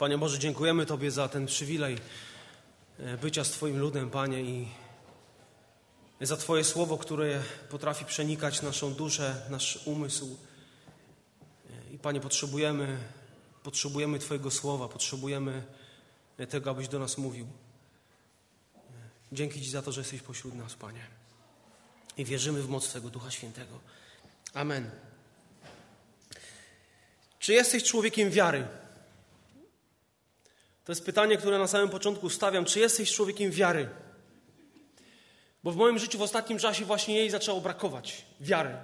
Panie Boże, dziękujemy Tobie za ten przywilej e, bycia z Twoim ludem, Panie, i za Twoje słowo, które potrafi przenikać naszą duszę, nasz umysł. E, I Panie, potrzebujemy, potrzebujemy Twojego słowa, potrzebujemy tego, abyś do nas mówił. E, dzięki Ci za to, że jesteś pośród nas, Panie. I wierzymy w moc Twojego Ducha Świętego. Amen. Czy jesteś człowiekiem wiary? To jest pytanie, które na samym początku stawiam. Czy jesteś człowiekiem wiary? Bo w moim życiu w ostatnim czasie właśnie jej zaczęło brakować wiary.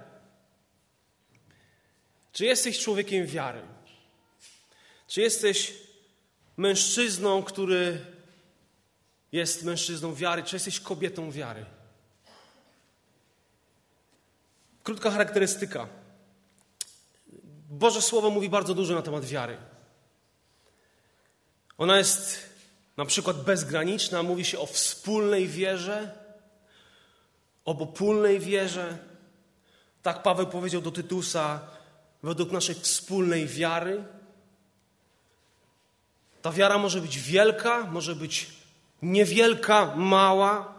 Czy jesteś człowiekiem wiary? Czy jesteś mężczyzną, który jest mężczyzną wiary? Czy jesteś kobietą wiary? Krótka charakterystyka. Boże Słowo mówi bardzo dużo na temat wiary. Ona jest na przykład bezgraniczna, mówi się o wspólnej wierze, obopólnej wierze. Tak Paweł powiedział do Tytusa, według naszej wspólnej wiary. Ta wiara może być wielka, może być niewielka, mała.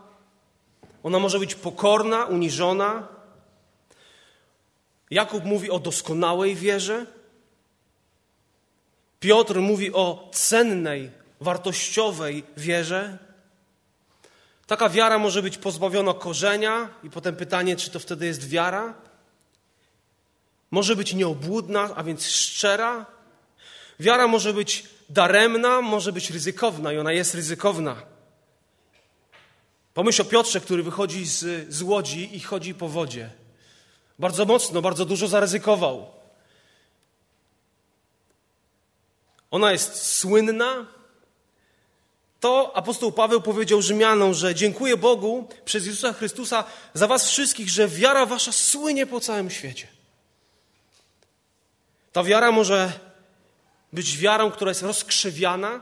Ona może być pokorna, uniżona. Jakub mówi o doskonałej wierze. Piotr mówi o cennej, wartościowej wierze. Taka wiara może być pozbawiona korzenia, i potem pytanie, czy to wtedy jest wiara. Może być nieobłudna, a więc szczera. Wiara może być daremna, może być ryzykowna, i ona jest ryzykowna. Pomyśl o Piotrze, który wychodzi z, z łodzi i chodzi po wodzie. Bardzo mocno, bardzo dużo zaryzykował. Ona jest słynna. To apostoł Paweł powiedział Rzymianom, że dziękuję Bogu przez Jezusa Chrystusa za was wszystkich, że wiara wasza słynie po całym świecie. Ta wiara może być wiarą, która jest rozkrzewiana.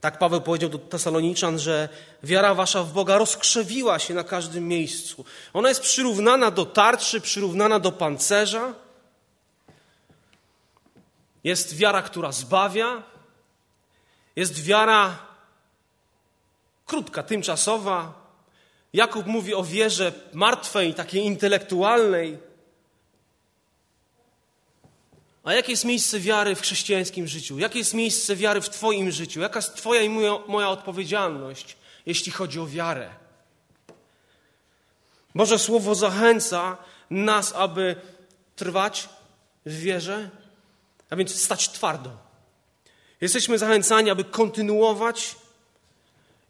Tak Paweł powiedział do Tesaloniczan, że wiara wasza w Boga rozkrzewiła się na każdym miejscu. Ona jest przyrównana do tarczy, przyrównana do pancerza. Jest wiara, która zbawia. Jest wiara krótka, tymczasowa. Jakub mówi o wierze martwej, takiej intelektualnej. A jakie jest miejsce wiary w chrześcijańskim życiu? Jakie jest miejsce wiary w Twoim życiu? Jaka jest Twoja i moja, moja odpowiedzialność, jeśli chodzi o wiarę? Boże Słowo zachęca nas, aby trwać w wierze, a więc stać twardo. Jesteśmy zachęcani, aby kontynuować.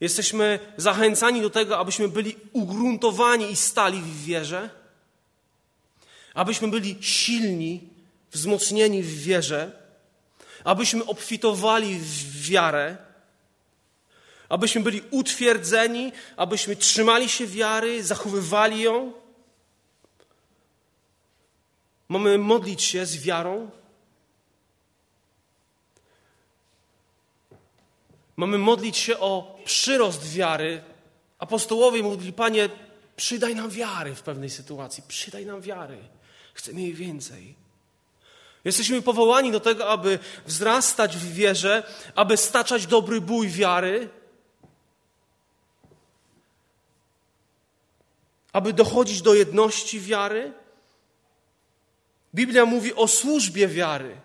Jesteśmy zachęcani do tego, abyśmy byli ugruntowani i stali w wierze, abyśmy byli silni, wzmocnieni w wierze, abyśmy obfitowali w wiarę, abyśmy byli utwierdzeni, abyśmy trzymali się wiary, zachowywali ją. Mamy modlić się z wiarą, Mamy modlić się o przyrost wiary. Apostołowie mówili, Panie, przydaj nam wiary w pewnej sytuacji, przydaj nam wiary. Chcemy jej więcej. Jesteśmy powołani do tego, aby wzrastać w wierze, aby staczać dobry bój wiary, aby dochodzić do jedności wiary. Biblia mówi o służbie wiary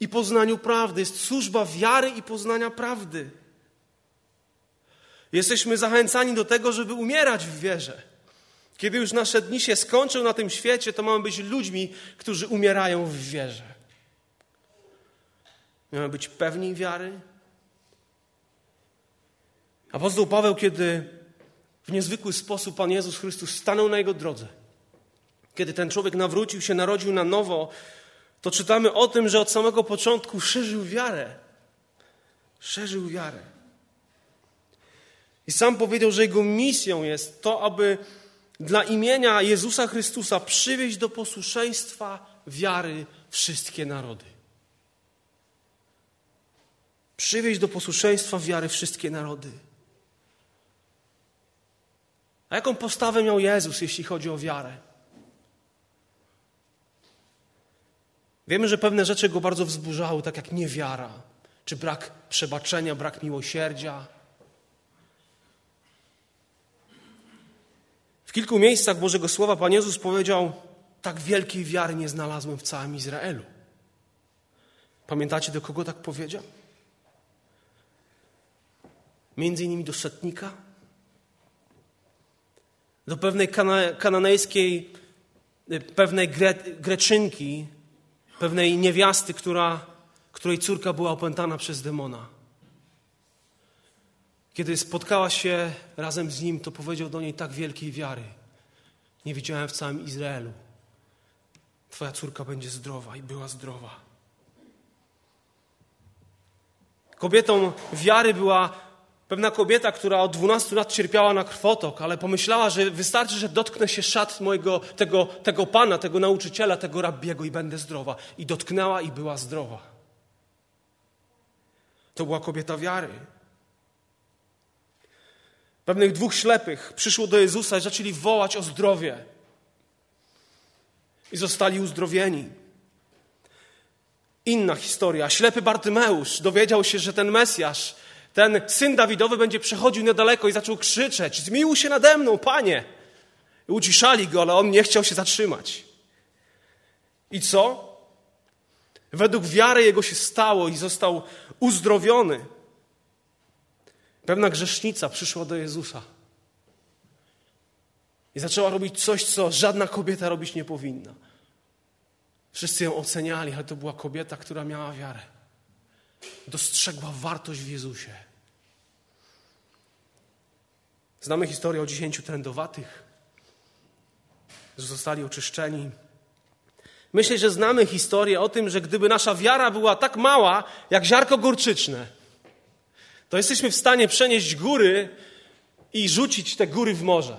i poznaniu prawdy. Jest służba wiary i poznania prawdy. Jesteśmy zachęcani do tego, żeby umierać w wierze. Kiedy już nasze dni się skończą na tym świecie, to mamy być ludźmi, którzy umierają w wierze. Mamy być pewni wiary. Apostoł Paweł, kiedy w niezwykły sposób Pan Jezus Chrystus stanął na jego drodze, kiedy ten człowiek nawrócił się, narodził na nowo, to czytamy o tym, że od samego początku szerzył wiarę. Szerzył wiarę. I sam powiedział, że jego misją jest to, aby dla imienia Jezusa Chrystusa przywieźć do posłuszeństwa wiary wszystkie narody. Przywieźć do posłuszeństwa wiary wszystkie narody. A jaką postawę miał Jezus, jeśli chodzi o wiarę? Wiemy, że pewne rzeczy go bardzo wzburzały, tak jak niewiara, czy brak przebaczenia, brak miłosierdzia. W kilku miejscach Bożego Słowa Pan Jezus powiedział: Tak wielkiej wiary nie znalazłem w całym Izraelu. Pamiętacie, do kogo tak powiedział? Między innymi do setnika, do pewnej kana kananejskiej, y, pewnej gre greczynki, pewnej niewiasty, która, której córka była opętana przez demona. Kiedy spotkała się razem z nim, to powiedział do niej tak wielkiej wiary. Nie widziałem w całym Izraelu. Twoja córka będzie zdrowa i była zdrowa. Kobietą wiary była pewna kobieta, która od 12 lat cierpiała na krwotok, ale pomyślała, że wystarczy, że dotknę się szat mojego, tego, tego pana, tego nauczyciela, tego rabbiego i będę zdrowa. I dotknęła i była zdrowa. To była kobieta wiary. Pewnych dwóch ślepych przyszło do Jezusa i zaczęli wołać o zdrowie. I zostali uzdrowieni. Inna historia. Ślepy Bartymeusz dowiedział się, że ten Mesjasz, ten syn Dawidowy będzie przechodził niedaleko i zaczął krzyczeć: Zmiłuj się nade mną, panie! I uciszali go, ale on nie chciał się zatrzymać. I co? Według wiary jego się stało i został uzdrowiony. Pewna grzesznica przyszła do Jezusa i zaczęła robić coś, co żadna kobieta robić nie powinna. Wszyscy ją oceniali, ale to była kobieta, która miała wiarę. Dostrzegła wartość w Jezusie. Znamy historię o dziesięciu trędowatych, że zostali oczyszczeni. Myślę, że znamy historię o tym, że gdyby nasza wiara była tak mała, jak ziarko górczyczne, to jesteśmy w stanie przenieść góry i rzucić te góry w morze.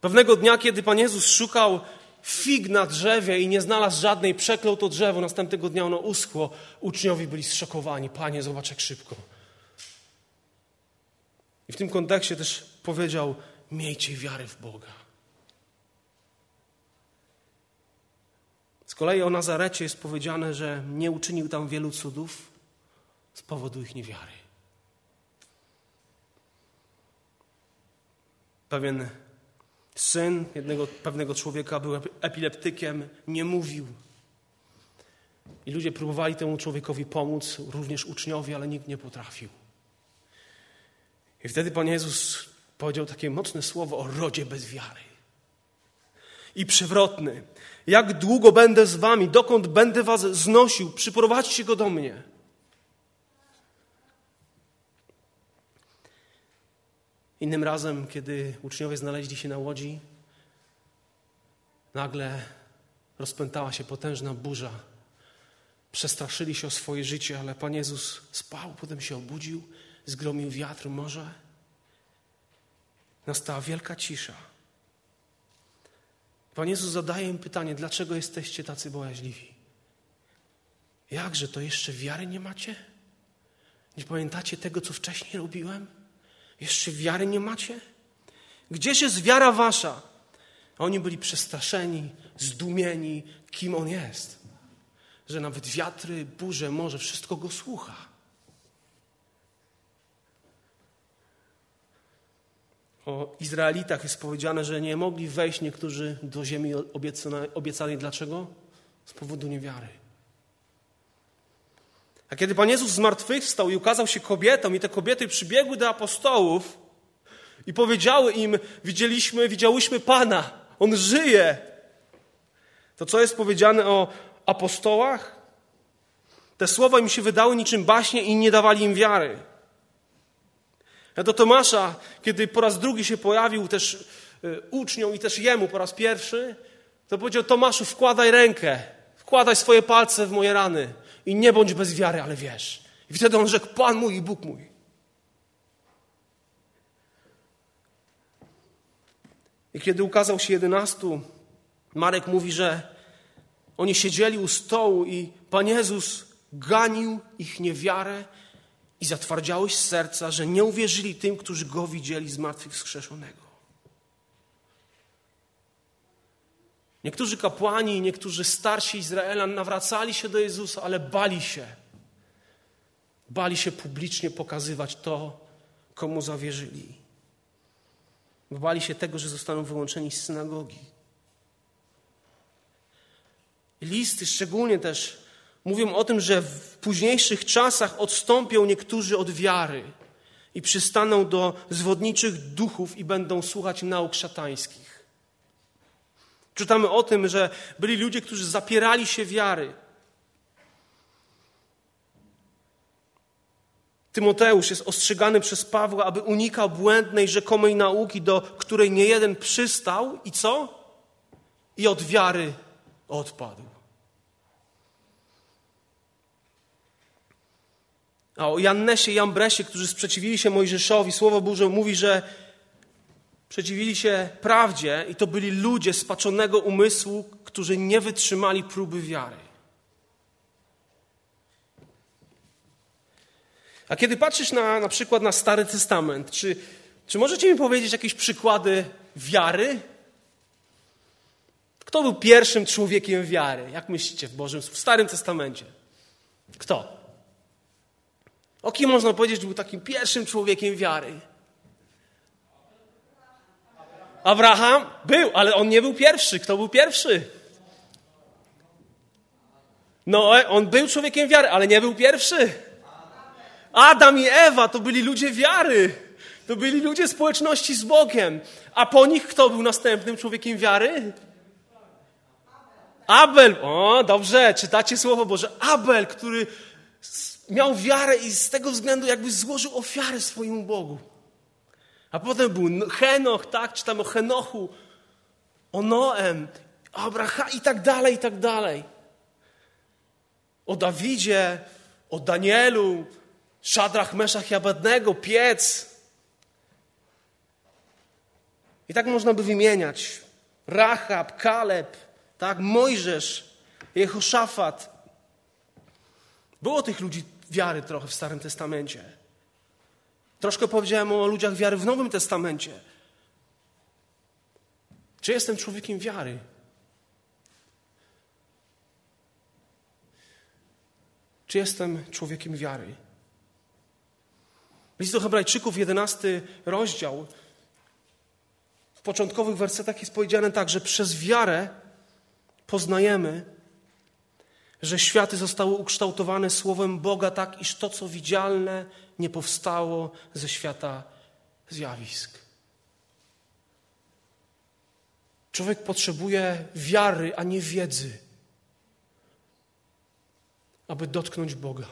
Pewnego dnia, kiedy Pan Jezus szukał fig na drzewie i nie znalazł żadnej, przeklął to drzewo, następnego dnia ono uschło, uczniowie byli zszokowani. Panie, zobacz jak szybko. I w tym kontekście też powiedział, miejcie wiary w Boga. Z kolei o Nazarecie jest powiedziane, że nie uczynił tam wielu cudów z powodu ich niewiary. Pewien Syn jednego pewnego człowieka był epileptykiem, nie mówił. I ludzie próbowali temu człowiekowi pomóc, również uczniowie, ale nikt nie potrafił. I wtedy Pan Jezus powiedział takie mocne słowo o rodzie bez wiary. I przewrotny. Jak długo będę z wami, dokąd będę was znosił, przyprowadźcie go do mnie. Innym razem, kiedy uczniowie znaleźli się na łodzi, nagle rozpętała się potężna burza. Przestraszyli się o swoje życie, ale Pan Jezus spał, potem się obudził, zgromił wiatr, morze. Nastała wielka cisza. Pan Jezus zadaje im pytanie, dlaczego jesteście tacy bojaźliwi? Jakże to jeszcze wiary nie macie? Nie pamiętacie tego, co wcześniej robiłem? Jeszcze wiary nie macie? Gdzież jest wiara wasza? Oni byli przestraszeni, zdumieni, kim on jest. Że nawet wiatry, burze, morze, wszystko go słucha. O Izraelitach jest powiedziane, że nie mogli wejść niektórzy do ziemi obiecanej. Dlaczego? Z powodu niewiary. A kiedy Pan Jezus zmartwychwstał i ukazał się kobietom, i te kobiety przybiegły do apostołów i powiedziały im: Widzieliśmy, widziałyśmy Pana, On żyje. To co jest powiedziane o apostołach? Te słowa im się wydały niczym baśnie i nie dawali im wiary. A do Tomasza, kiedy po raz drugi się pojawił też y, uczniom i też jemu po raz pierwszy, to powiedział: Tomaszu, wkładaj rękę, wkładaj swoje palce w moje rany i nie bądź bez wiary, ale wiesz. I wtedy on rzekł, Pan mój i Bóg mój. I kiedy ukazał się jedenastu, Marek mówi, że oni siedzieli u stołu i Pan Jezus ganił ich niewiarę i zatwardziałość serca, że nie uwierzyli tym, którzy Go widzieli zmartwychwskrzeszonego. Niektórzy kapłani, niektórzy starsi Izraela nawracali się do Jezusa, ale bali się. Bali się publicznie pokazywać to, komu zawierzyli. Bali się tego, że zostaną wyłączeni z synagogi. Listy szczególnie też mówią o tym, że w późniejszych czasach odstąpią niektórzy od wiary i przystaną do zwodniczych duchów i będą słuchać nauk szatańskich. Czytamy o tym, że byli ludzie, którzy zapierali się wiary. Tymoteusz jest ostrzegany przez Pawła, aby unikał błędnej, rzekomej nauki, do której niejeden przystał i co? I od wiary odpadł. A o Jannesie i Jambresie, którzy sprzeciwili się Mojżeszowi, Słowo Boże mówi, że przeciwili się prawdzie i to byli ludzie spaczonego umysłu, którzy nie wytrzymali próby wiary. A kiedy patrzysz na, na przykład na Stary Testament, czy, czy możecie mi powiedzieć jakieś przykłady wiary? Kto był pierwszym człowiekiem wiary? Jak myślicie w Bożym, w Starym Testamencie? Kto? O kim można powiedzieć, że był takim pierwszym człowiekiem wiary? Abraham był, ale on nie był pierwszy. Kto był pierwszy? No, on był człowiekiem wiary, ale nie był pierwszy. Adam i Ewa to byli ludzie wiary. To byli ludzie społeczności z Bogiem. A po nich kto był następnym człowiekiem wiary? Abel. O, dobrze, czytacie Słowo Boże. Abel, który miał wiarę i z tego względu jakby złożył ofiarę swojemu Bogu. A potem był Henoch, tak? Czytamy o Henochu, o Noem, o Abraham i tak dalej, i tak dalej. O Dawidzie, o Danielu, Szadrach, Meszach i Abednego, piec. I tak można by wymieniać. Rahab, Kaleb, tak, Mojżesz, Jehoszafat. Było tych ludzi wiary trochę w Starym Testamencie. Troszkę powiedziałem o ludziach wiary w Nowym Testamencie. Czy jestem człowiekiem wiary? Czy jestem człowiekiem wiary? List do Hebrajczyków, jedenasty rozdział. W początkowych wersetach jest powiedziane tak, że przez wiarę poznajemy, że światy zostały ukształtowane słowem Boga tak, iż to, co widzialne, nie powstało ze świata zjawisk. Człowiek potrzebuje wiary, a nie wiedzy, aby dotknąć Boga.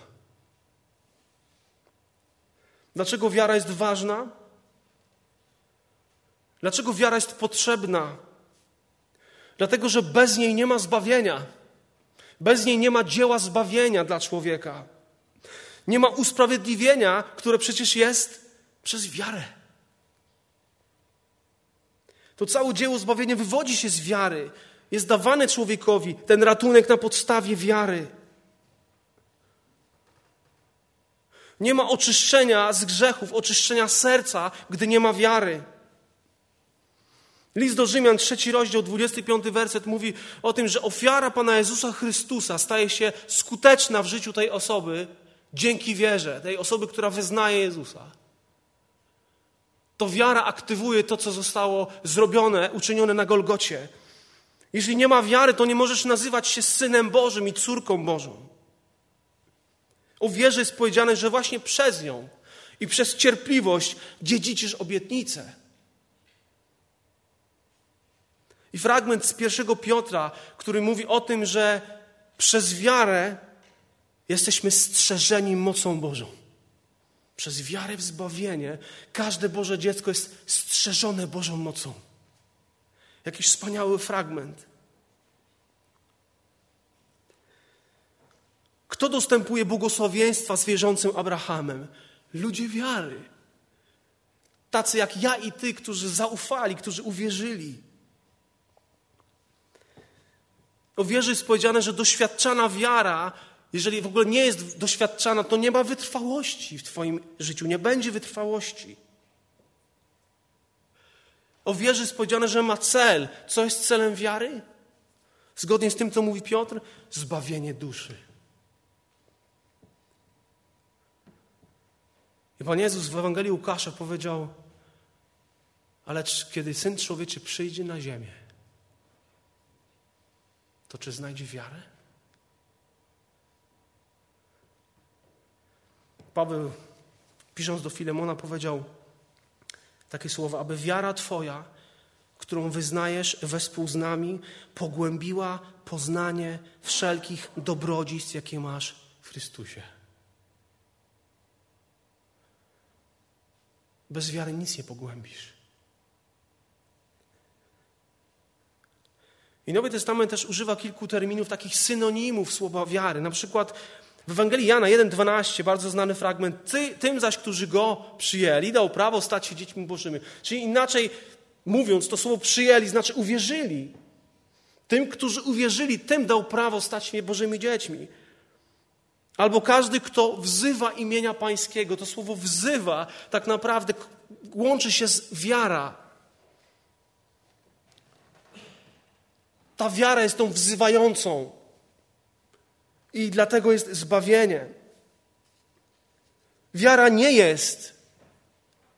Dlaczego wiara jest ważna? Dlaczego wiara jest potrzebna? Dlatego, że bez niej nie ma zbawienia. Bez niej nie ma dzieła zbawienia dla człowieka. Nie ma usprawiedliwienia, które przecież jest przez wiarę. To całe dzieło zbawienia wywodzi się z wiary. Jest dawany człowiekowi ten ratunek na podstawie wiary. Nie ma oczyszczenia z grzechów, oczyszczenia serca, gdy nie ma wiary. List do Rzymian, trzeci rozdział, 25 werset mówi o tym, że ofiara Pana Jezusa Chrystusa staje się skuteczna w życiu tej osoby dzięki wierze, tej osoby, która wyznaje Jezusa. To wiara aktywuje to, co zostało zrobione, uczynione na Golgocie. Jeśli nie ma wiary, to nie możesz nazywać się synem Bożym i córką Bożą. O wierze jest powiedziane, że właśnie przez nią i przez cierpliwość dziedziczysz obietnicę. I fragment z pierwszego Piotra, który mówi o tym, że przez wiarę jesteśmy strzeżeni mocą Bożą. Przez wiarę w zbawienie każde Boże dziecko jest strzeżone Bożą mocą. Jakiś wspaniały fragment. Kto dostępuje błogosławieństwa z wierzącym Abrahamem? Ludzie wiary. Tacy jak ja i ty, którzy zaufali, którzy uwierzyli. O wierze jest powiedziane, że doświadczana wiara, jeżeli w ogóle nie jest doświadczana, to nie ma wytrwałości w Twoim życiu, nie będzie wytrwałości. O wierze jest powiedziane, że ma cel. Co jest celem wiary? Zgodnie z tym, co mówi Piotr, zbawienie duszy. I Pan Jezus w Ewangelii Łukasza powiedział, ale kiedy Syn Człowieczy przyjdzie na ziemię, to czy znajdzie wiarę? Paweł, pisząc do Filemona, powiedział takie słowa, aby wiara Twoja, którą wyznajesz wespół z nami, pogłębiła poznanie wszelkich dobrodziejstw, jakie masz w Chrystusie. Bez wiary nic nie pogłębisz. I Nowy Testament też używa kilku terminów, takich synonimów słowa wiary. Na przykład w Ewangelii Jana 1,12, bardzo znany fragment, Ty, tym zaś, którzy Go przyjęli, dał prawo stać się dziećmi Bożymi. Czyli inaczej mówiąc, to słowo przyjęli znaczy uwierzyli. Tym, którzy uwierzyli, tym dał prawo stać się Bożymi dziećmi. Albo każdy, kto wzywa imienia Pańskiego, to słowo wzywa tak naprawdę łączy się z wiara. Ta wiara jest tą wzywającą. I dlatego jest zbawienie. Wiara nie jest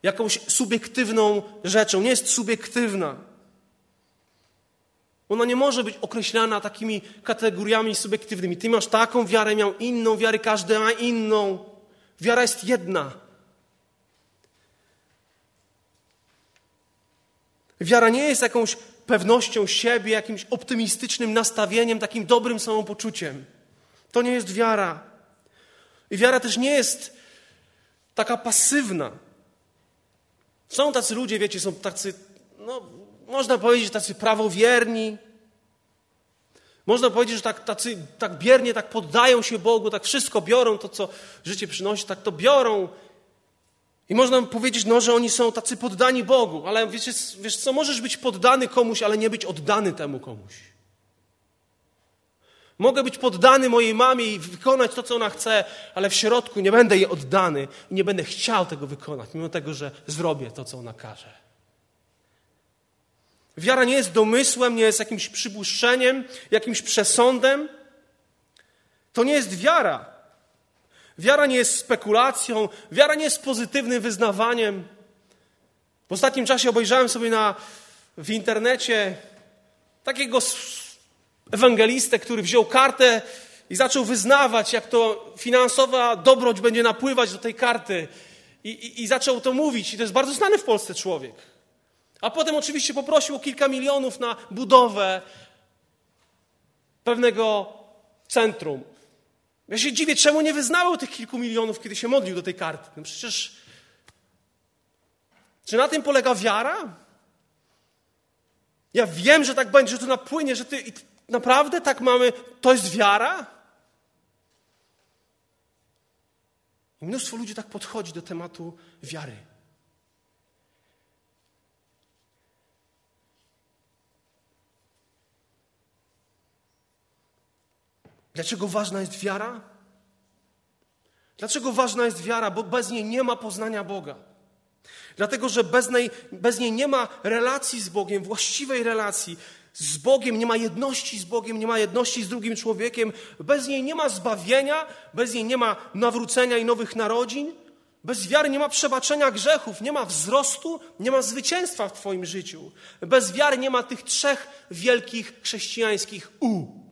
jakąś subiektywną rzeczą, nie jest subiektywna. Ona nie może być określana takimi kategoriami subiektywnymi. Ty masz taką wiarę, miał inną wiarę, każdy ma inną. Wiara jest jedna. Wiara nie jest jakąś pewnością siebie, jakimś optymistycznym nastawieniem, takim dobrym samopoczuciem. To nie jest wiara. I wiara też nie jest taka pasywna. Są tacy ludzie, wiecie, są tacy, no, można powiedzieć, tacy prawowierni. Można powiedzieć, że tak, tacy, tak biernie, tak poddają się Bogu, tak wszystko biorą, to co życie przynosi, tak to biorą. I można powiedzieć, no, że oni są tacy poddani Bogu, ale wiecie, wiesz co, możesz być poddany komuś, ale nie być oddany temu komuś. Mogę być poddany mojej mamie i wykonać to, co ona chce, ale w środku nie będę jej oddany i nie będę chciał tego wykonać, mimo tego, że zrobię to, co ona każe. Wiara nie jest domysłem, nie jest jakimś przypuszczeniem, jakimś przesądem. To nie jest wiara. Wiara nie jest spekulacją, wiara nie jest pozytywnym wyznawaniem. W ostatnim czasie obejrzałem sobie na, w internecie takiego ewangelistę, który wziął kartę i zaczął wyznawać, jak to finansowa dobroć będzie napływać do tej karty. I, i, I, zaczął to mówić. I to jest bardzo znany w Polsce człowiek. A potem oczywiście poprosił o kilka milionów na budowę pewnego centrum. Ja się dziwię, czemu nie wyznawał tych kilku milionów, kiedy się modlił do tej karty. No przecież. Czy na tym polega wiara? Ja wiem, że tak będzie, że to napłynie, że ty. Naprawdę tak mamy? To jest wiara? I mnóstwo ludzi tak podchodzi do tematu wiary. Dlaczego ważna jest wiara? Dlaczego ważna jest wiara? Bo bez niej nie ma poznania Boga. Dlatego, że bez niej, bez niej nie ma relacji z Bogiem, właściwej relacji z Bogiem, nie ma jedności z Bogiem, nie ma jedności z drugim człowiekiem. Bez niej nie ma zbawienia, bez niej nie ma nawrócenia i nowych narodzin. Bez wiary nie ma przebaczenia grzechów, nie ma wzrostu, nie ma zwycięstwa w Twoim życiu. Bez wiary nie ma tych trzech wielkich chrześcijańskich U: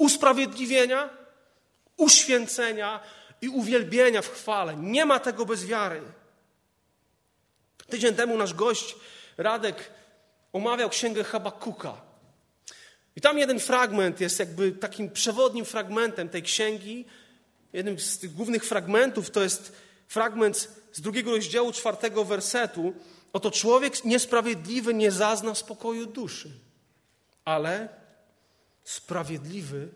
usprawiedliwienia, uświęcenia i uwielbienia w chwale. Nie ma tego bez wiary. Tydzień temu nasz gość Radek omawiał księgę Habakuka. I tam jeden fragment jest jakby takim przewodnim fragmentem tej księgi. Jednym z tych głównych fragmentów to jest fragment z drugiego rozdziału, czwartego wersetu. Oto człowiek niesprawiedliwy nie zazna spokoju duszy, ale sprawiedliwy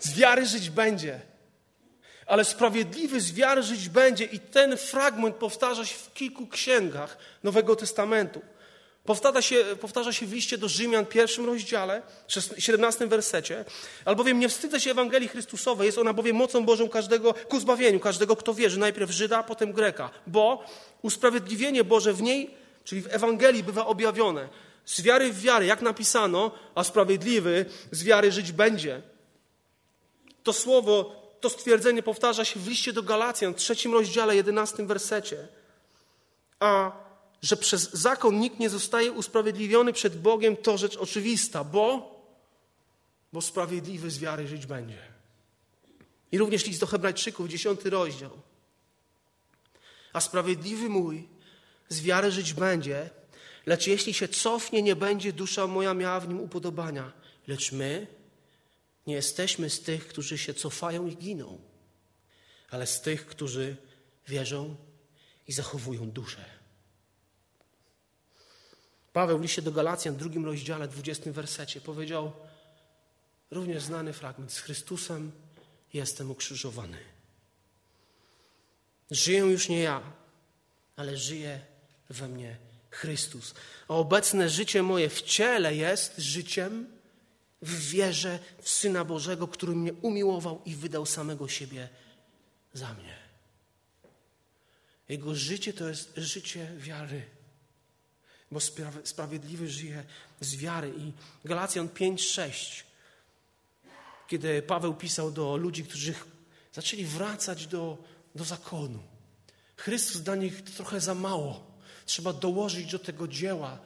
z wiary żyć będzie ale sprawiedliwy z wiary żyć będzie. I ten fragment powtarza się w kilku księgach Nowego Testamentu. Powtarza się, powtarza się w liście do Rzymian, pierwszym rozdziale, 17 wersecie. Albowiem nie wstydzę się Ewangelii Chrystusowej, jest ona bowiem mocą Bożą każdego, ku zbawieniu każdego, kto wierzy, najpierw Żyda, potem Greka. Bo usprawiedliwienie Boże w niej, czyli w Ewangelii, bywa objawione. Z wiary w wiarę, jak napisano, a sprawiedliwy z wiary żyć będzie. To słowo to stwierdzenie powtarza się w liście do Galacjan, trzecim rozdziale, jedenastym wersecie. A że przez zakon nikt nie zostaje usprawiedliwiony przed Bogiem, to rzecz oczywista, bo, bo sprawiedliwy z wiary żyć będzie. I również list do Hebrajczyków, dziesiąty rozdział. A sprawiedliwy mój z wiary żyć będzie, lecz jeśli się cofnie, nie będzie dusza moja miała w nim upodobania. Lecz my nie jesteśmy z tych, którzy się cofają i giną, ale z tych, którzy wierzą i zachowują duszę. Paweł w liście do Galacjan, w drugim rozdziale, dwudziestym wersecie powiedział również znany fragment z Chrystusem jestem ukrzyżowany. Żyję już nie ja, ale żyje we mnie Chrystus. A obecne życie moje w ciele jest życiem w wierze w Syna Bożego, który mnie umiłował i wydał samego siebie za mnie. Jego życie to jest życie wiary. Bo sprawiedliwy żyje z wiary. I Galacjan 5:6 kiedy Paweł pisał do ludzi, którzy zaczęli wracać do, do zakonu. Chrystus dla nich trochę za mało. Trzeba dołożyć do tego dzieła.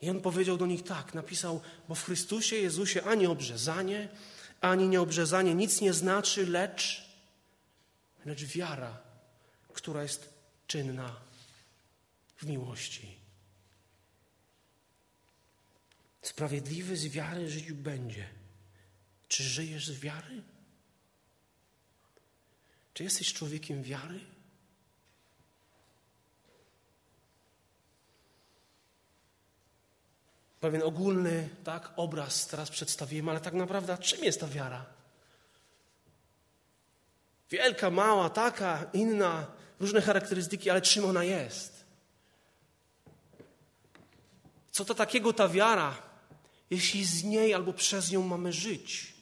I on powiedział do nich tak, napisał, bo w Chrystusie Jezusie ani obrzezanie, ani nieobrzezanie nic nie znaczy, lecz, lecz wiara, która jest czynna w miłości. Sprawiedliwy z wiary żyć będzie. Czy żyjesz z wiary? Czy jesteś człowiekiem wiary? Pewien ogólny tak, obraz teraz przedstawiłem, ale tak naprawdę czym jest ta wiara? Wielka, mała, taka, inna, różne charakterystyki, ale czym ona jest? Co to takiego ta wiara, jeśli z niej albo przez nią mamy żyć?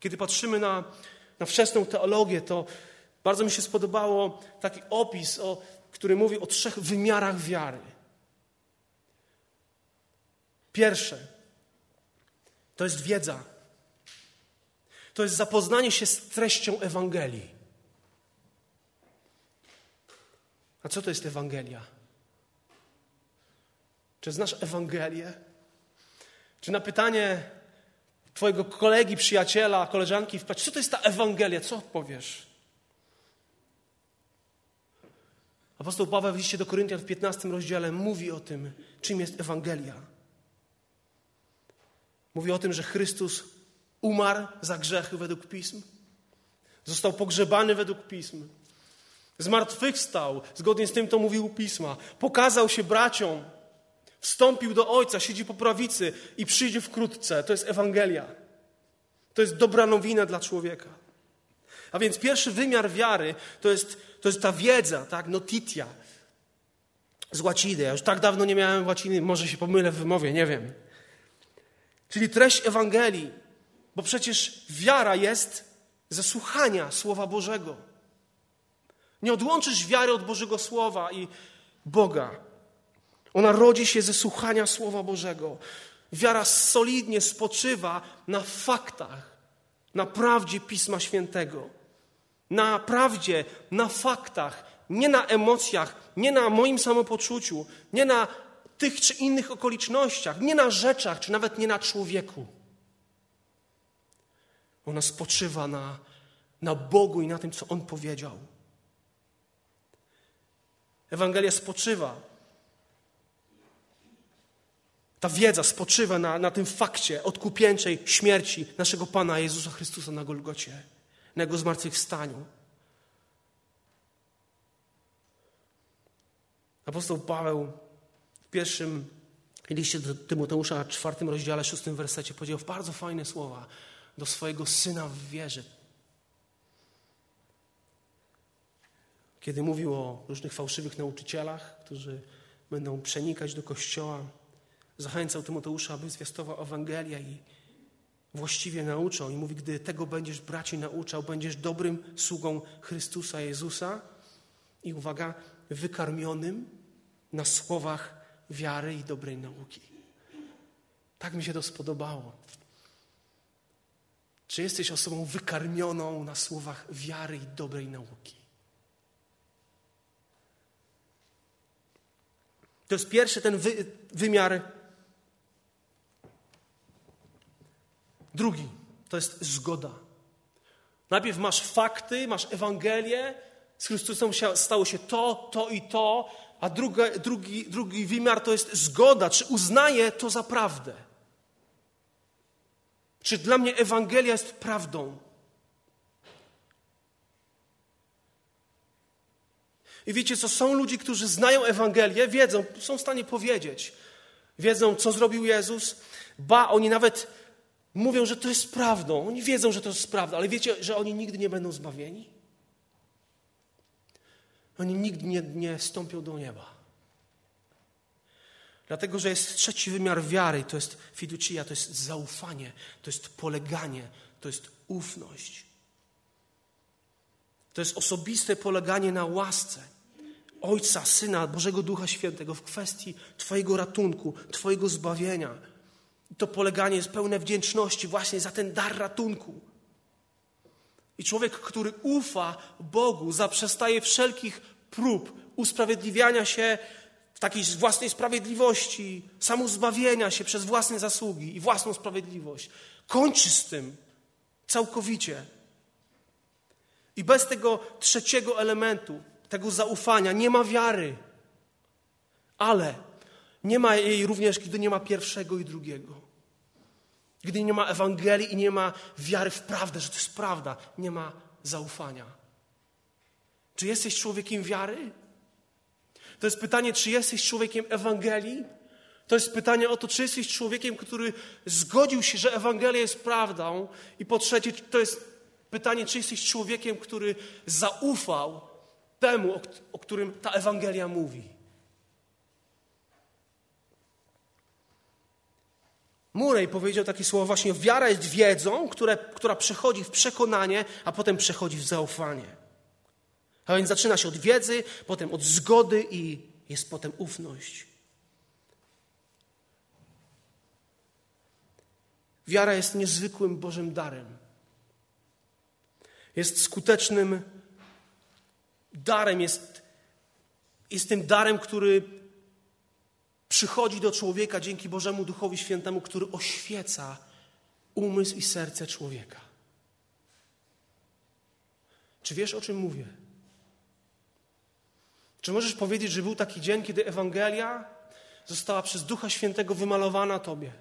Kiedy patrzymy na, na wczesną teologię, to bardzo mi się spodobało taki opis, o, który mówi o trzech wymiarach wiary. Pierwsze to jest wiedza. To jest zapoznanie się z treścią Ewangelii. A co to jest Ewangelia? Czy znasz Ewangelię? Czy na pytanie, Twojego kolegi, przyjaciela, koleżanki wpaść. Co to jest ta Ewangelia? Co odpowiesz? Apostoł Paweł w liście do Koryntian w 15 rozdziale mówi o tym, czym jest Ewangelia. Mówi o tym, że Chrystus umarł za grzechy według Pism, został pogrzebany według Pism, zmartwychwstał, zgodnie z tym, to mówił Pisma, pokazał się braciom, Wstąpił do Ojca, siedzi po prawicy i przyjdzie wkrótce. To jest Ewangelia. To jest dobra nowina dla człowieka. A więc pierwszy wymiar wiary to jest, to jest ta wiedza, tak? Notitia. Z łaciny. Ja już tak dawno nie miałem łaciny, może się pomylę w wymowie, nie wiem. Czyli treść Ewangelii. Bo przecież wiara jest ze słuchania Słowa Bożego. Nie odłączysz wiary od Bożego Słowa i Boga. Ona rodzi się ze słuchania Słowa Bożego. Wiara solidnie spoczywa na faktach, na prawdzie Pisma Świętego. Na prawdzie, na faktach, nie na emocjach, nie na moim samopoczuciu, nie na tych czy innych okolicznościach, nie na rzeczach, czy nawet nie na człowieku. Ona spoczywa na, na Bogu i na tym, co On powiedział. Ewangelia spoczywa ta wiedza spoczywa na, na tym fakcie odkupieńczej śmierci naszego Pana Jezusa Chrystusa na Golgocie, na Jego zmartwychwstaniu. Apostoł Paweł pierwszym liście do Tymoteusza, czwartym rozdziale, szóstym wersecie powiedział bardzo fajne słowa do swojego syna w wierze. Kiedy mówił o różnych fałszywych nauczycielach, którzy będą przenikać do kościoła, zachęcał Tymoteusza, aby zwiastował Ewangelię i właściwie nauczał. I mówi, gdy tego będziesz braci nauczał, będziesz dobrym sługą Chrystusa Jezusa i uwaga, wykarmionym na słowach wiary i dobrej nauki. Tak mi się to spodobało. Czy jesteś osobą wykarmioną na słowach wiary i dobrej nauki? To jest pierwszy ten wy, wymiar. Drugi to jest zgoda. Najpierw masz fakty, masz Ewangelię, z Chrystusem stało się to, to i to, a druga, drugi, drugi wymiar to jest zgoda, czy uznaję to za prawdę. Czy dla mnie Ewangelia jest prawdą? I wiecie co, są ludzie, którzy znają Ewangelię, wiedzą, są w stanie powiedzieć, wiedzą, co zrobił Jezus, ba, oni nawet mówią, że to jest prawdą. Oni wiedzą, że to jest prawda, ale wiecie, że oni nigdy nie będą zbawieni? Oni nigdy nie, nie wstąpią do nieba. Dlatego, że jest trzeci wymiar wiary, to jest fiducia, to jest zaufanie, to jest poleganie, to jest ufność. To jest osobiste poleganie na łasce Ojca, Syna, Bożego Ducha Świętego w kwestii Twojego ratunku, Twojego zbawienia. I to poleganie jest pełne wdzięczności właśnie za ten dar ratunku. I człowiek, który ufa Bogu, zaprzestaje wszelkich prób usprawiedliwiania się w takiej własnej sprawiedliwości, samozbawienia się przez własne zasługi i własną sprawiedliwość. Kończy z tym całkowicie. I bez tego trzeciego elementu, tego zaufania, nie ma wiary. Ale nie ma jej również, gdy nie ma pierwszego i drugiego. Gdy nie ma Ewangelii i nie ma wiary w prawdę, że to jest prawda, nie ma zaufania. Czy jesteś człowiekiem wiary? To jest pytanie, czy jesteś człowiekiem Ewangelii? To jest pytanie o to, czy jesteś człowiekiem, który zgodził się, że Ewangelia jest prawdą. I po trzecie, to jest pytanie, czy jesteś człowiekiem, który zaufał temu, o, którym ta Ewangelia mówi. Murej powiedział takie słowo właśnie, wiara jest wiedzą, które, która przechodzi w przekonanie, a potem przechodzi w zaufanie. A więc zaczyna się od wiedzy, potem od zgody i jest potem ufność. Wiara jest niezwykłym Bożym darem. Jest skutecznym darem, jest, jest tym darem, który przychodzi do człowieka dzięki Bożemu Duchowi Świętemu, który oświeca umysł i serce człowieka. Czy wiesz, o czym mówię? Czy możesz powiedzieć, że był taki dzień, kiedy Ewangelia została przez Ducha Świętego wymalowana Tobie?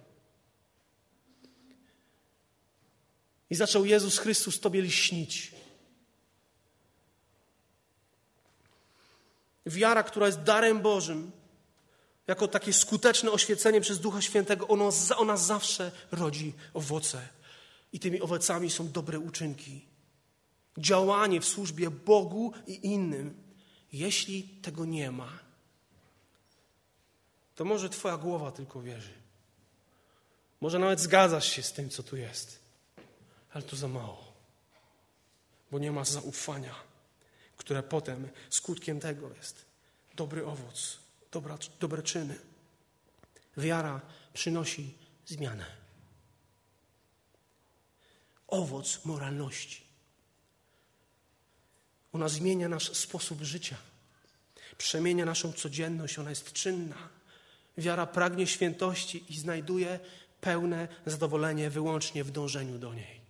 I zaczął Jezus Chrystus Tobie lśnić. Wiara, która jest darem Bożym, jako takie skuteczne oświecenie przez Ducha Świętego, ono, ona zawsze rodzi owoce. I tymi owocami są dobre uczynki. Działanie w służbie Bogu i innym. Jeśli tego nie ma, to może Twoja głowa tylko wierzy. Może nawet zgadzasz się z tym, co tu jest, ale to za mało, bo nie ma zaufania, które potem skutkiem tego jest dobry owoc, dobra, dobre czyny. Wiara przynosi zmianę. Owoc moralności. Ona zmienia nasz sposób życia, przemienia naszą codzienność, ona jest czynna. Wiara pragnie świętości i znajduje pełne zadowolenie wyłącznie w dążeniu do niej.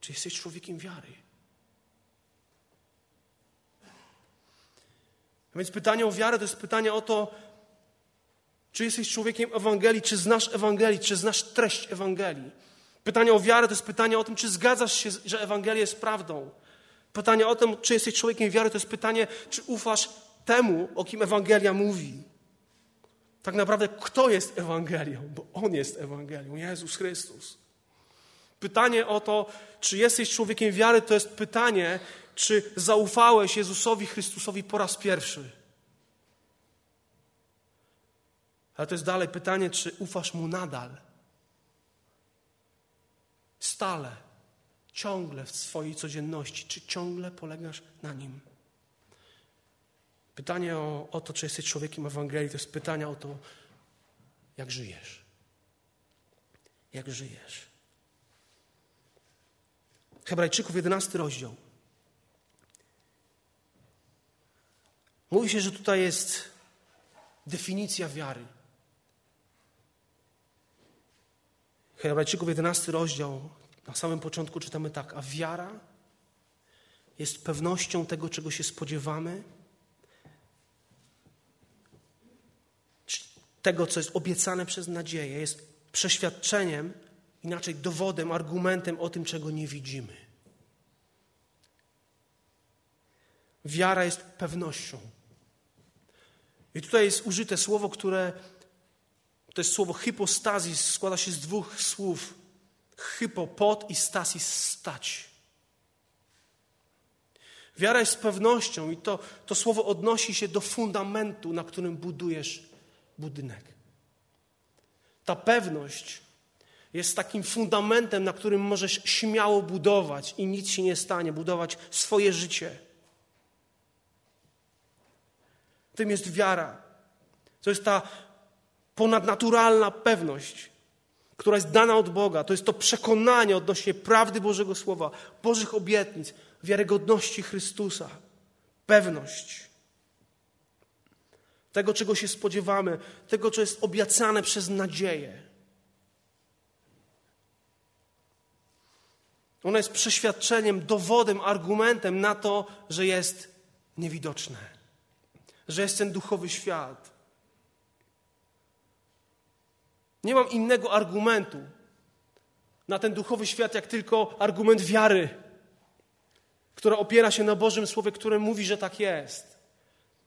Czy jesteś człowiekiem wiary? A więc pytanie o wiarę to jest pytanie o to, czy jesteś człowiekiem Ewangelii, czy znasz Ewangelii, czy znasz treść Ewangelii. Pytanie o wiarę to jest pytanie o tym, czy zgadzasz się, że Ewangelia jest prawdą. Pytanie o tym, czy jesteś człowiekiem wiary, to jest pytanie, czy ufasz temu, o kim Ewangelia mówi. Tak naprawdę, kto jest Ewangelią? Bo On jest Ewangelią, Jezus Chrystus. Pytanie o to, czy jesteś człowiekiem wiary, to jest pytanie, czy zaufałeś Jezusowi Chrystusowi po raz pierwszy. Ale to jest dalej pytanie, czy ufasz Mu nadal. Stale ciągle w swojej codzienności? Czy ciągle polegasz na nim? Pytanie o, o to, czy jesteś człowiekiem Ewangelii, to jest pytanie o to, jak żyjesz. Jak żyjesz. Hebrajczyków, 11 rozdział. Mówi się, że tutaj jest definicja wiary. Hebrajczyków 11 rozdział, na samym początku czytamy tak, a wiara jest pewnością tego, czego się spodziewamy, tego, co jest obiecane przez nadzieję, jest przeświadczeniem, inaczej dowodem, argumentem o tym, czego nie widzimy. Wiara jest pewnością. I tutaj jest użyte słowo, które to jest słowo hypostazis, składa się z dwóch słów. Hypo, pod i stasis, stać. Wiara jest pewnością i to, to słowo odnosi się do fundamentu, na którym budujesz budynek. Ta pewność jest takim fundamentem, na którym możesz śmiało budować i nic się nie stanie, budować swoje życie. Tym jest wiara. To jest ta ponadnaturalna pewność, która jest dana od Boga. To jest to przekonanie odnośnie prawdy Bożego Słowa, Bożych obietnic, wiarygodności Chrystusa. Pewność tego, czego się spodziewamy, tego, co jest obiecane przez nadzieję. Ona jest przeświadczeniem, dowodem, argumentem na to, że jest niewidoczne, że jest ten duchowy świat. Nie mam innego argumentu na ten duchowy świat, jak tylko argument wiary, która opiera się na Bożym Słowie, które mówi, że tak jest.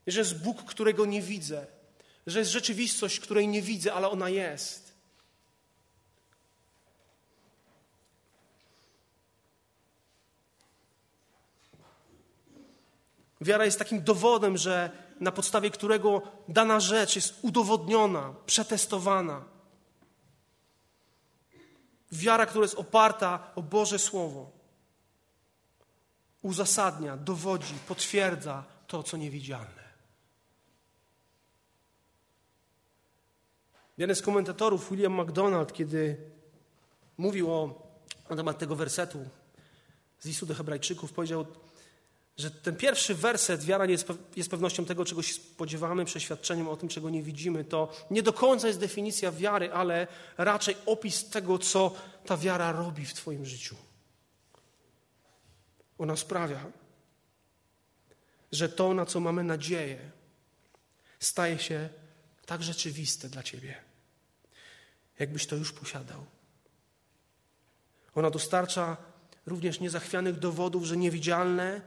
Że jest Bóg, którego nie widzę. Że jest rzeczywistość, której nie widzę, ale ona jest. Wiara jest takim dowodem, że na podstawie którego dana rzecz jest udowodniona, przetestowana. Wiara, która jest oparta o Boże Słowo, uzasadnia, dowodzi, potwierdza to, co niewidzialne. Jeden z komentatorów, William MacDonald, kiedy mówił o, na temat tego wersetu z listu do Hebrajczyków, powiedział, że ten pierwszy werset, wiara jest, jest pewnością tego, czego się spodziewamy, przeświadczeniem o tym, czego nie widzimy, to nie do końca jest definicja wiary, ale raczej opis tego, co ta wiara robi w Twoim życiu. Ona sprawia, że to, na co mamy nadzieję, staje się tak rzeczywiste dla Ciebie, jakbyś to już posiadał. Ona dostarcza również niezachwianych dowodów, że niewidzialne,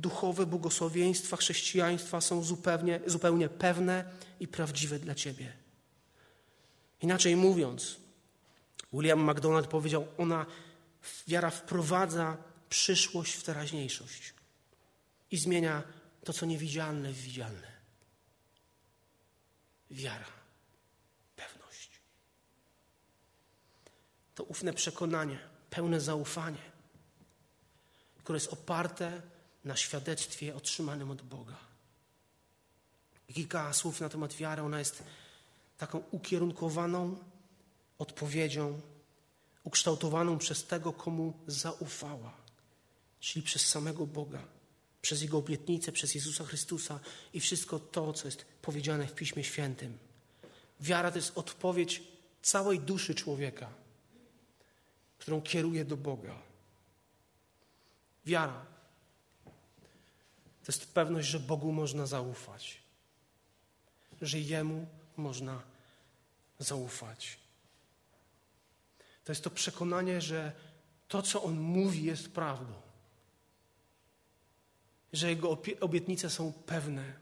duchowe błogosławieństwa chrześcijaństwa są zupełnie, zupełnie pewne i prawdziwe dla Ciebie. Inaczej mówiąc, William McDonald powiedział, ona, wiara wprowadza przyszłość w teraźniejszość i zmienia to, co niewidzialne w widzialne. Wiara, pewność. To ufne przekonanie, pełne zaufanie, które jest oparte na świadectwie otrzymanym od Boga. Kilka słów na temat wiary. Ona jest taką ukierunkowaną odpowiedzią, ukształtowaną przez tego, komu zaufała, czyli przez samego Boga, przez Jego obietnicę, przez Jezusa Chrystusa i wszystko to, co jest powiedziane w Piśmie Świętym. Wiara to jest odpowiedź całej duszy człowieka, którą kieruje do Boga. Wiara to jest pewność, że Bogu można zaufać, że Jemu można zaufać. To jest to przekonanie, że to, co On mówi, jest prawdą, że Jego obietnice są pewne,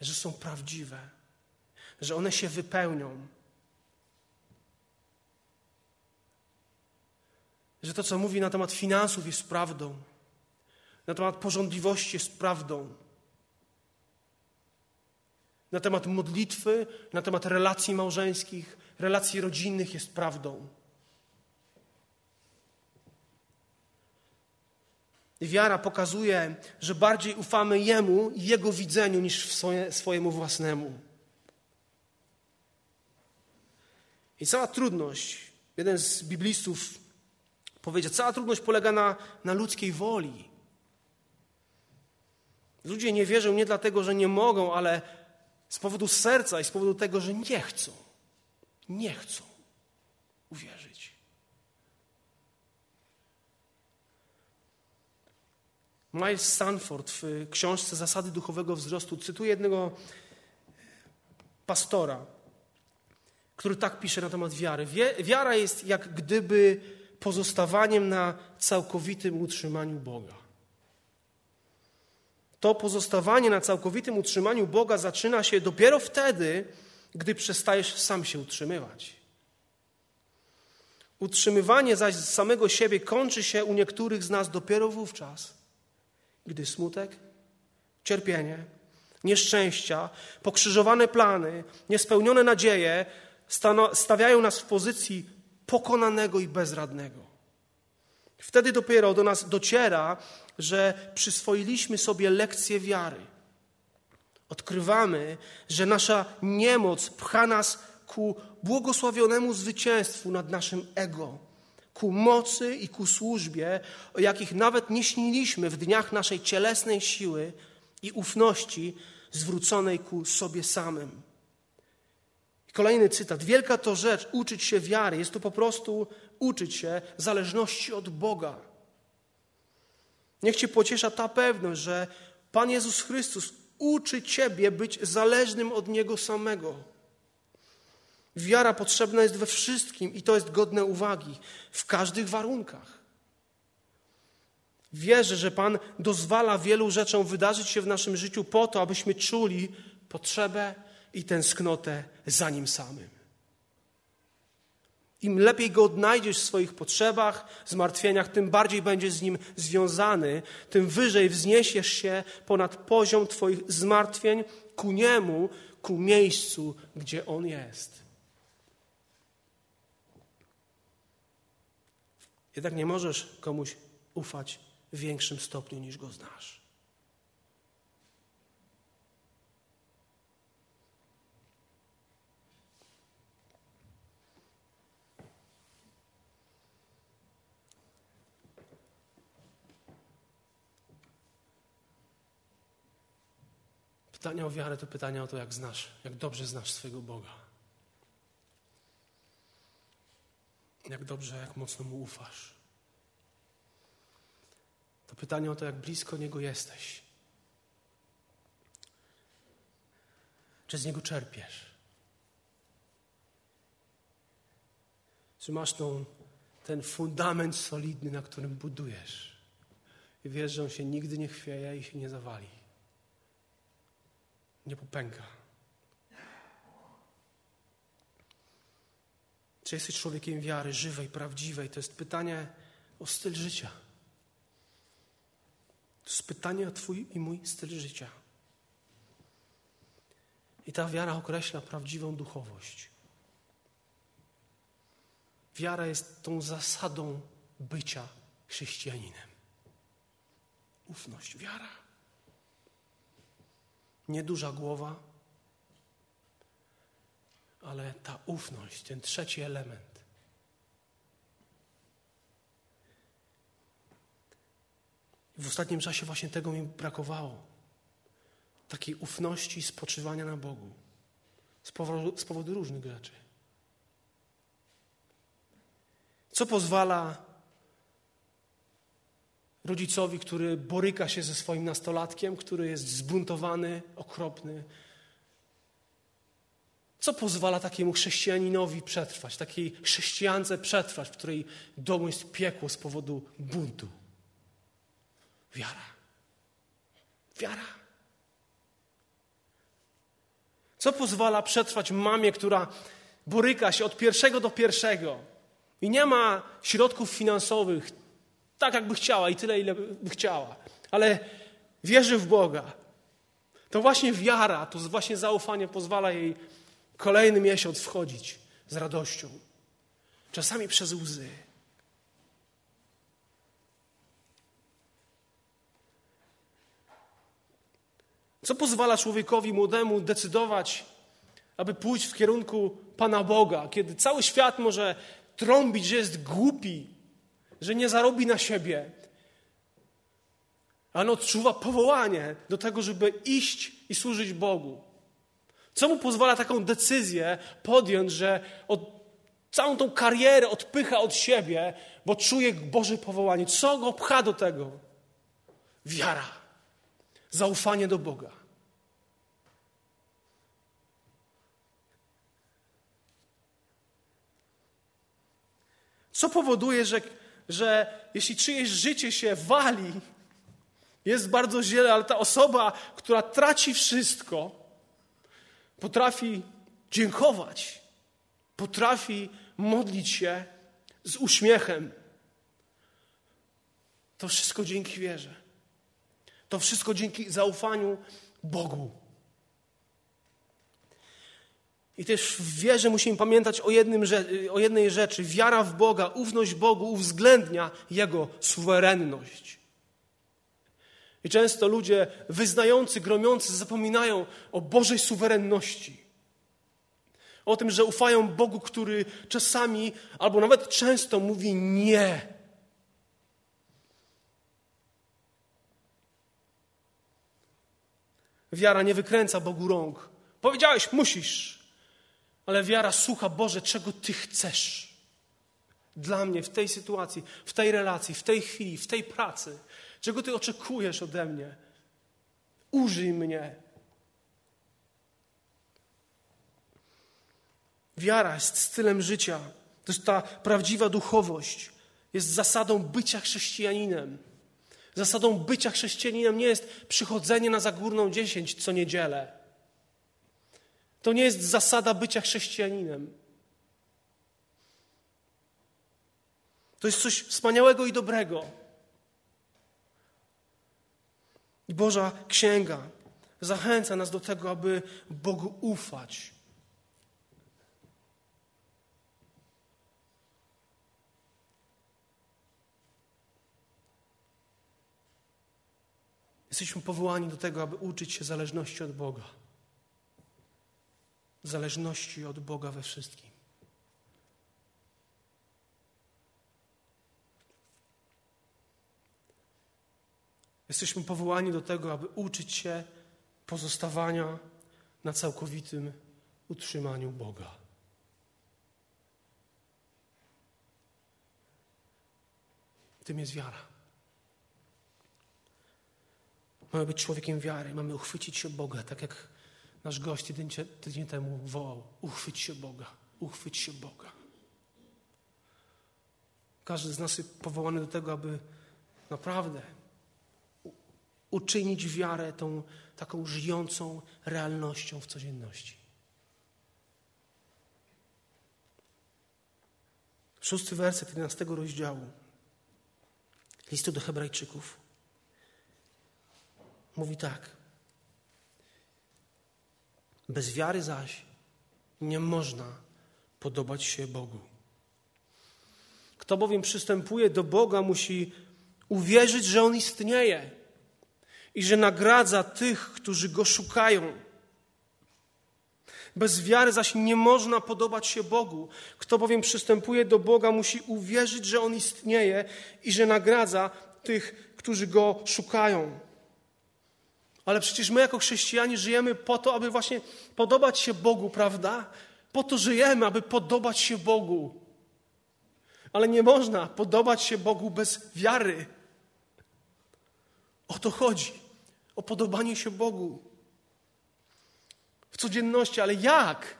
że są prawdziwe, że one się wypełnią. Że to, co mówi na temat finansów, jest prawdą na temat porządliwości jest prawdą. Na temat modlitwy, na temat relacji małżeńskich, relacji rodzinnych jest prawdą. Wiara pokazuje, że bardziej ufamy Jemu i Jego widzeniu niż swoje, swojemu własnemu. I cała trudność, jeden z biblistów powiedzieć, cała trudność polega na, na ludzkiej woli. Ludzie nie wierzą nie dlatego, że nie mogą, ale z powodu serca i z powodu tego, że nie chcą. Nie chcą uwierzyć. Miles Stanford w książce Zasady duchowego wzrostu cytuje jednego pastora, który tak pisze na temat wiary. Wiara jest jak gdyby pozostawaniem na całkowitym utrzymaniu Boga. To pozostawanie na całkowitym utrzymaniu Boga zaczyna się dopiero wtedy, gdy przestajesz sam się utrzymywać. Utrzymywanie zaś samego siebie kończy się u niektórych z nas dopiero wówczas, gdy smutek, cierpienie, nieszczęścia, pokrzyżowane plany, niespełnione nadzieje stawiają nas w pozycji pokonanego i bezradnego. Wtedy dopiero do nas dociera, że przyswoiliśmy sobie lekcję wiary. Odkrywamy, że nasza niemoc pcha nas ku błogosławionemu zwycięstwu nad naszym ego, ku mocy i ku służbie, o jakich nawet nie śniliśmy w dniach naszej cielesnej siły i ufności zwróconej ku sobie samym. Kolejny cytat. Wielka to rzecz uczyć się wiary. Jest to po prostu uczyć się zależności od Boga. Niech Cię pociesza ta pewność, że Pan Jezus Chrystus uczy Ciebie być zależnym od Niego samego. Wiara potrzebna jest we wszystkim i to jest godne uwagi, w każdych warunkach. Wierzę, że Pan dozwala wielu rzeczom wydarzyć się w naszym życiu po to, abyśmy czuli potrzebę i tęsknotę za Nim samym. Im lepiej Go odnajdziesz w swoich potrzebach, zmartwieniach, tym bardziej będziesz z Nim związany, tym wyżej wzniesiesz się ponad poziom Twoich zmartwień ku Niemu, ku miejscu, gdzie On jest. Jednak nie możesz komuś ufać w większym stopniu niż Go znasz. Pytania o wiarę to pytania o to, jak znasz, jak dobrze znasz swojego Boga. Jak dobrze, jak mocno Mu ufasz. To pytanie o to, jak blisko Niego jesteś. Czy z Niego czerpiesz? Czy masz tą, ten fundament solidny, na którym budujesz? I wiesz, że on się nigdy nie chwieje i się nie zawali nie popęka. Czy jesteś człowiekiem wiary żywej, prawdziwej? To jest pytanie o styl życia. To jest pytanie o Twój i mój styl życia. I ta wiara określa prawdziwą duchowość. Wiara jest tą zasadą bycia chrześcijaninem. Ufność, wiara. Nieduża głowa, ale ta ufność, ten trzeci element. W ostatnim czasie właśnie tego mi brakowało. Takiej ufności spoczywania na Bogu. Z powodu, z powodu różnych rzeczy. Co pozwala rodzicowi, który boryka się ze swoim nastolatkiem, który jest zbuntowany, okropny. Co pozwala takiemu chrześcijaninowi przetrwać, takiej chrześcijance przetrwać, w której domu jest piekło z powodu buntu? Wiara. Wiara. Co pozwala przetrwać mamie, która boryka się od pierwszego do pierwszego i nie ma środków finansowych, tak, jakby chciała i tyle, ile by chciała. Ale wierzy w Boga. To właśnie wiara, to właśnie zaufanie pozwala jej kolejny miesiąc wchodzić z radością. Czasami przez łzy. Co pozwala człowiekowi młodemu decydować, aby pójść w kierunku Pana Boga, kiedy cały świat może trąbić, że jest głupi, że nie zarobi na siebie, ale odczuwa powołanie do tego, żeby iść i służyć Bogu. Co mu pozwala taką decyzję podjąć, że od, całą tą karierę odpycha od siebie, bo czuje Boże powołanie? Co go pcha do tego? Wiara, zaufanie do Boga. Co powoduje, że, że jeśli czyjeś życie się wali, jest bardzo źle, ale ta osoba, która traci wszystko, potrafi dziękować, potrafi modlić się z uśmiechem. To wszystko dzięki wierze. To wszystko dzięki zaufaniu Bogu. I też w wierze musimy pamiętać o, jednym, o jednej rzeczy. Wiara w Boga, ufność Bogu uwzględnia Jego suwerenność. I często ludzie wyznający, gromiący zapominają o Bożej suwerenności. O tym, że ufają Bogu, który czasami albo nawet często mówi nie. Wiara nie wykręca Bogu rąk. Powiedziałeś, musisz. Ale wiara słucha, Boże, czego Ty chcesz dla mnie w tej sytuacji, w tej relacji, w tej chwili, w tej pracy. Czego Ty oczekujesz ode mnie? Użyj mnie. Wiara jest stylem życia. To jest ta prawdziwa duchowość. Jest zasadą bycia chrześcijaninem. Zasadą bycia chrześcijaninem nie jest przychodzenie na zagórną dziesięć co niedzielę. To nie jest zasada bycia chrześcijaninem. To jest coś wspaniałego i dobrego. I Boża Księga zachęca nas do tego, aby Bogu ufać. Jesteśmy powołani do tego, aby uczyć się zależności od Boga. Zależności od Boga we wszystkim. Jesteśmy powołani do tego, aby uczyć się pozostawania na całkowitym utrzymaniu Boga. Tym jest wiara. Mamy być człowiekiem wiary, mamy uchwycić się Boga, tak jak nasz gość tydzień, tydzień temu wołał. Uchwyć się Boga, uchwyć się Boga. Każdy z nas jest powołany do tego, aby naprawdę uczynić wiarę tą taką żyjącą realnością w codzienności. Szósty werset 11 rozdziału listu do Hebrajczyków mówi tak. Bez wiary zaś nie można podobać się Bogu. Kto bowiem przystępuje do Boga, musi uwierzyć, że On istnieje i że nagradza tych, którzy Go szukają. Bez wiary zaś nie można podobać się Bogu. Kto bowiem przystępuje do Boga, musi uwierzyć, że On istnieje i że nagradza tych, którzy Go szukają. Ale przecież my, jako chrześcijanie, żyjemy po to, aby właśnie podobać się Bogu, prawda? Po to żyjemy, aby podobać się Bogu. Ale nie można podobać się Bogu bez wiary. O to chodzi. O podobanie się Bogu. W codzienności, ale jak?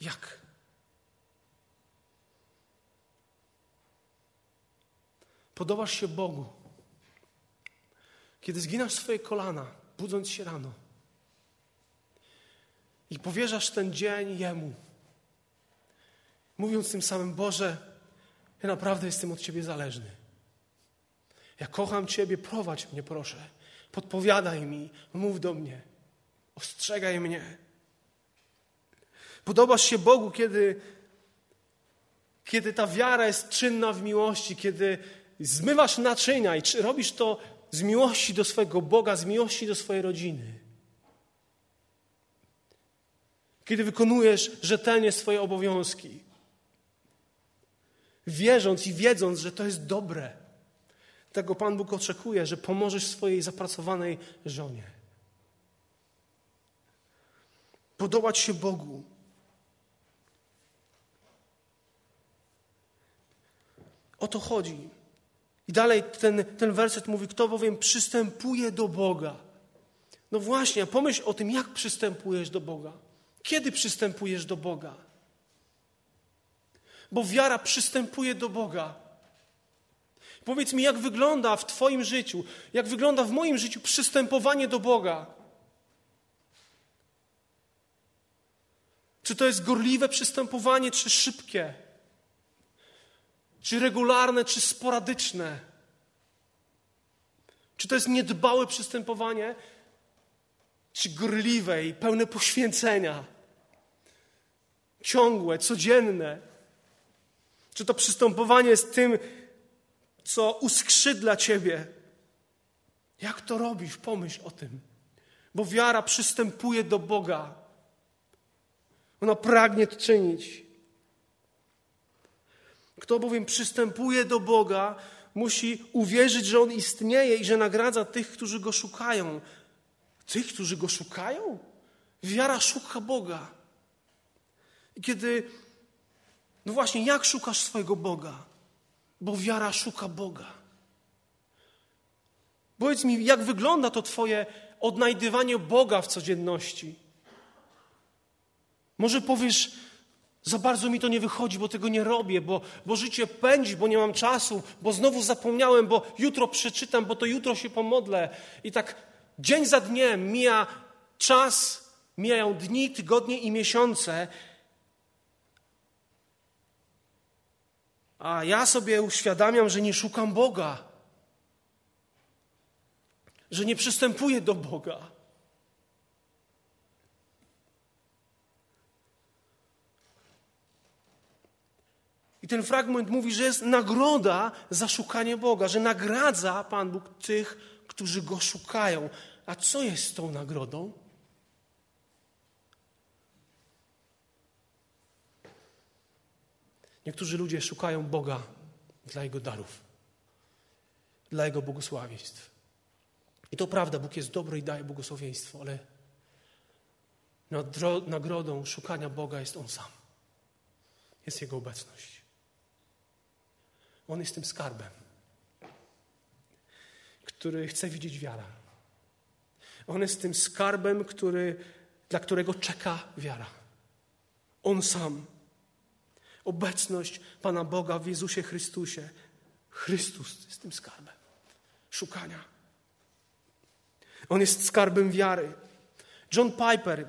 Jak? Podobasz się Bogu. Kiedy zginasz swoje kolana, budząc się rano i powierzasz ten dzień Jemu, mówiąc tym samym, Boże, ja naprawdę jestem od Ciebie zależny. Ja kocham Ciebie, prowadź mnie, proszę. Podpowiadaj mi, mów do mnie, ostrzegaj mnie. Podobasz się Bogu, kiedy, kiedy ta wiara jest czynna w miłości, kiedy zmywasz naczynia i czy robisz to z miłości do swojego Boga, z miłości do swojej rodziny. Kiedy wykonujesz rzetelnie swoje obowiązki, wierząc i wiedząc, że to jest dobre. Tego Pan Bóg oczekuje, że pomożesz swojej zapracowanej żonie. Podobać się Bogu. O to chodzi. I dalej ten, ten werset mówi, kto bowiem przystępuje do Boga. No właśnie, pomyśl o tym, jak przystępujesz do Boga. Kiedy przystępujesz do Boga? Bo wiara przystępuje do Boga. Powiedz mi, jak wygląda w Twoim życiu, jak wygląda w moim życiu przystępowanie do Boga. Czy to jest gorliwe przystępowanie, czy szybkie? Czy regularne, czy sporadyczne? Czy to jest niedbałe przystępowanie, czy gorliwe i pełne poświęcenia? Ciągłe, codzienne? Czy to przystępowanie jest tym, co uskrzydla Ciebie? Jak to robisz? Pomyśl o tym. Bo wiara przystępuje do Boga. Ona pragnie to czynić. Kto bowiem przystępuje do Boga, musi uwierzyć, że On istnieje i że nagradza tych, którzy Go szukają. Tych, którzy Go szukają? Wiara szuka Boga. I kiedy, no właśnie, jak szukasz swojego Boga? Bo wiara szuka Boga. Powiedz mi, jak wygląda to Twoje odnajdywanie Boga w codzienności? Może powiesz, za bardzo mi to nie wychodzi, bo tego nie robię, bo, bo życie pędzi, bo nie mam czasu, bo znowu zapomniałem, bo jutro przeczytam, bo to jutro się pomodlę. I tak dzień za dniem mija czas, mijają dni, tygodnie i miesiące. A ja sobie uświadamiam, że nie szukam Boga, że nie przystępuję do Boga. I ten fragment mówi, że jest nagroda za szukanie Boga, że nagradza Pan Bóg tych, którzy Go szukają. A co jest z tą nagrodą? Niektórzy ludzie szukają Boga dla Jego darów, dla Jego błogosławieństw. I to prawda, Bóg jest dobry i daje błogosławieństwo, ale nagrodą szukania Boga jest On sam. Jest Jego obecność. On jest tym skarbem, który chce widzieć wiara. On jest tym skarbem, który, dla którego czeka wiara. On sam. Obecność Pana Boga w Jezusie Chrystusie. Chrystus jest tym skarbem szukania. On jest skarbem wiary. John Piper,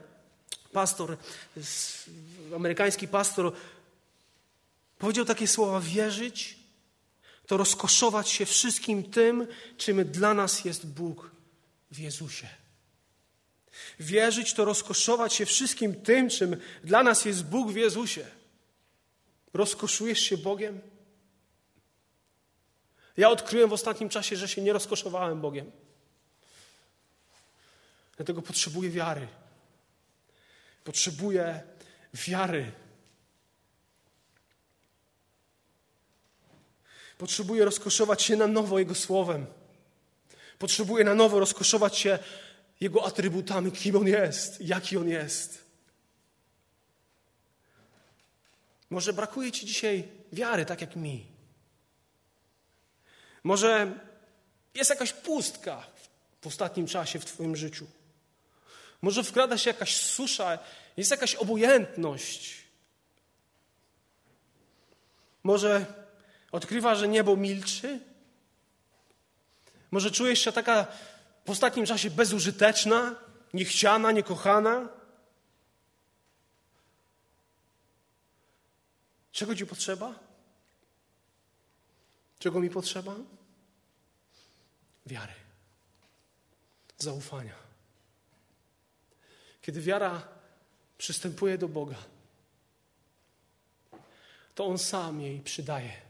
pastor, amerykański pastor, powiedział takie słowa: wierzyć to rozkoszować się wszystkim tym, czym dla nas jest Bóg w Jezusie. Wierzyć to rozkoszować się wszystkim tym, czym dla nas jest Bóg w Jezusie. Rozkoszujesz się Bogiem? Ja odkryłem w ostatnim czasie, że się nie rozkoszowałem Bogiem. Dlatego potrzebuję wiary. Potrzebuję wiary Potrzebuje rozkoszować się na nowo Jego Słowem. Potrzebuje na nowo rozkoszować się Jego atrybutami, kim On jest, jaki On jest. Może brakuje Ci dzisiaj wiary, tak jak mi. Może jest jakaś pustka w ostatnim czasie w Twoim życiu. Może wkrada się jakaś susza, jest jakaś obojętność. Może Odkrywa, że niebo milczy? Może czujesz się taka w ostatnim czasie bezużyteczna, niechciana, niekochana? Czego ci potrzeba? Czego mi potrzeba? Wiary, zaufania. Kiedy wiara przystępuje do Boga, to On sam jej przydaje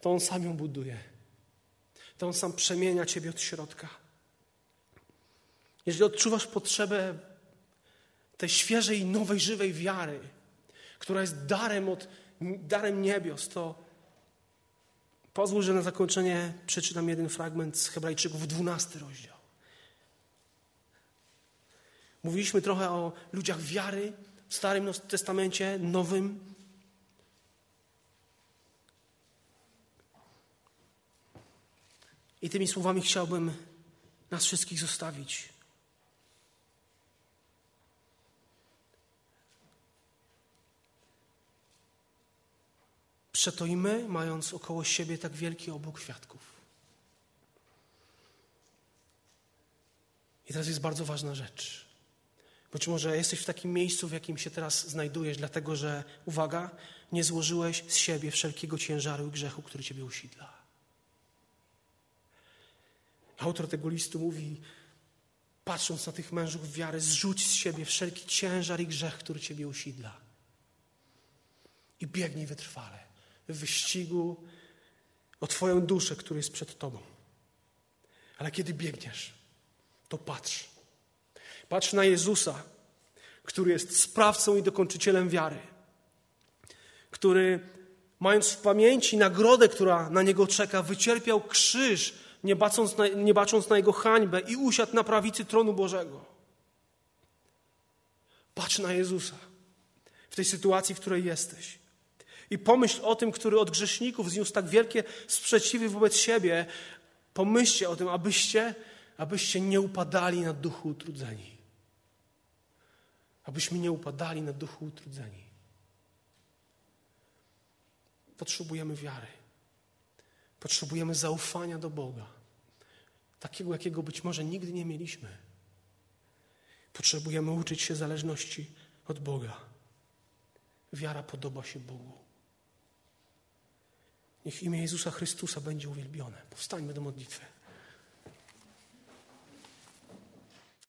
to On sam ją buduje. To On sam przemienia Ciebie od środka. Jeżeli odczuwasz potrzebę tej świeżej, nowej, żywej wiary, która jest darem, od, darem niebios, to pozwól, że na zakończenie przeczytam jeden fragment z Hebrajczyków, 12 rozdział. Mówiliśmy trochę o ludziach wiary w Starym Testamencie, Nowym. I tymi słowami chciałbym nas wszystkich zostawić. Przeto i my, mając około siebie tak wielki obłok świadków. I teraz jest bardzo ważna rzecz. Być może jesteś w takim miejscu, w jakim się teraz znajdujesz, dlatego że, uwaga, nie złożyłeś z siebie wszelkiego ciężaru i grzechu, który ciebie usidla. Autor tego listu mówi, patrząc na tych mężów wiary, zrzuć z siebie wszelki ciężar i grzech, który ciebie usidla. I biegnij wytrwale w wyścigu o Twoją duszę, który jest przed Tobą. Ale kiedy biegniesz, to patrz. Patrz na Jezusa, który jest sprawcą i dokończycielem wiary, który, mając w pamięci nagrodę, która na niego czeka, wycierpiał krzyż, nie bacząc na, nie bacząc na jego hańbę i usiadł na prawicy tronu Bożego. Patrz na Jezusa w tej sytuacji, w której jesteś. I pomyśl o tym, który od grzeszników zniósł tak wielkie sprzeciwy wobec siebie. Pomyślcie o tym, abyście, abyście nie upadali na duchu utrudzeni. Abyśmy nie upadali na duchu utrudzeni. Potrzebujemy wiary. Potrzebujemy zaufania do Boga. Takiego, jakiego być może nigdy nie mieliśmy. Potrzebujemy uczyć się zależności od Boga. Wiara podoba się Bogu. Niech imię Jezusa Chrystusa będzie uwielbione. Powstańmy do modlitwy.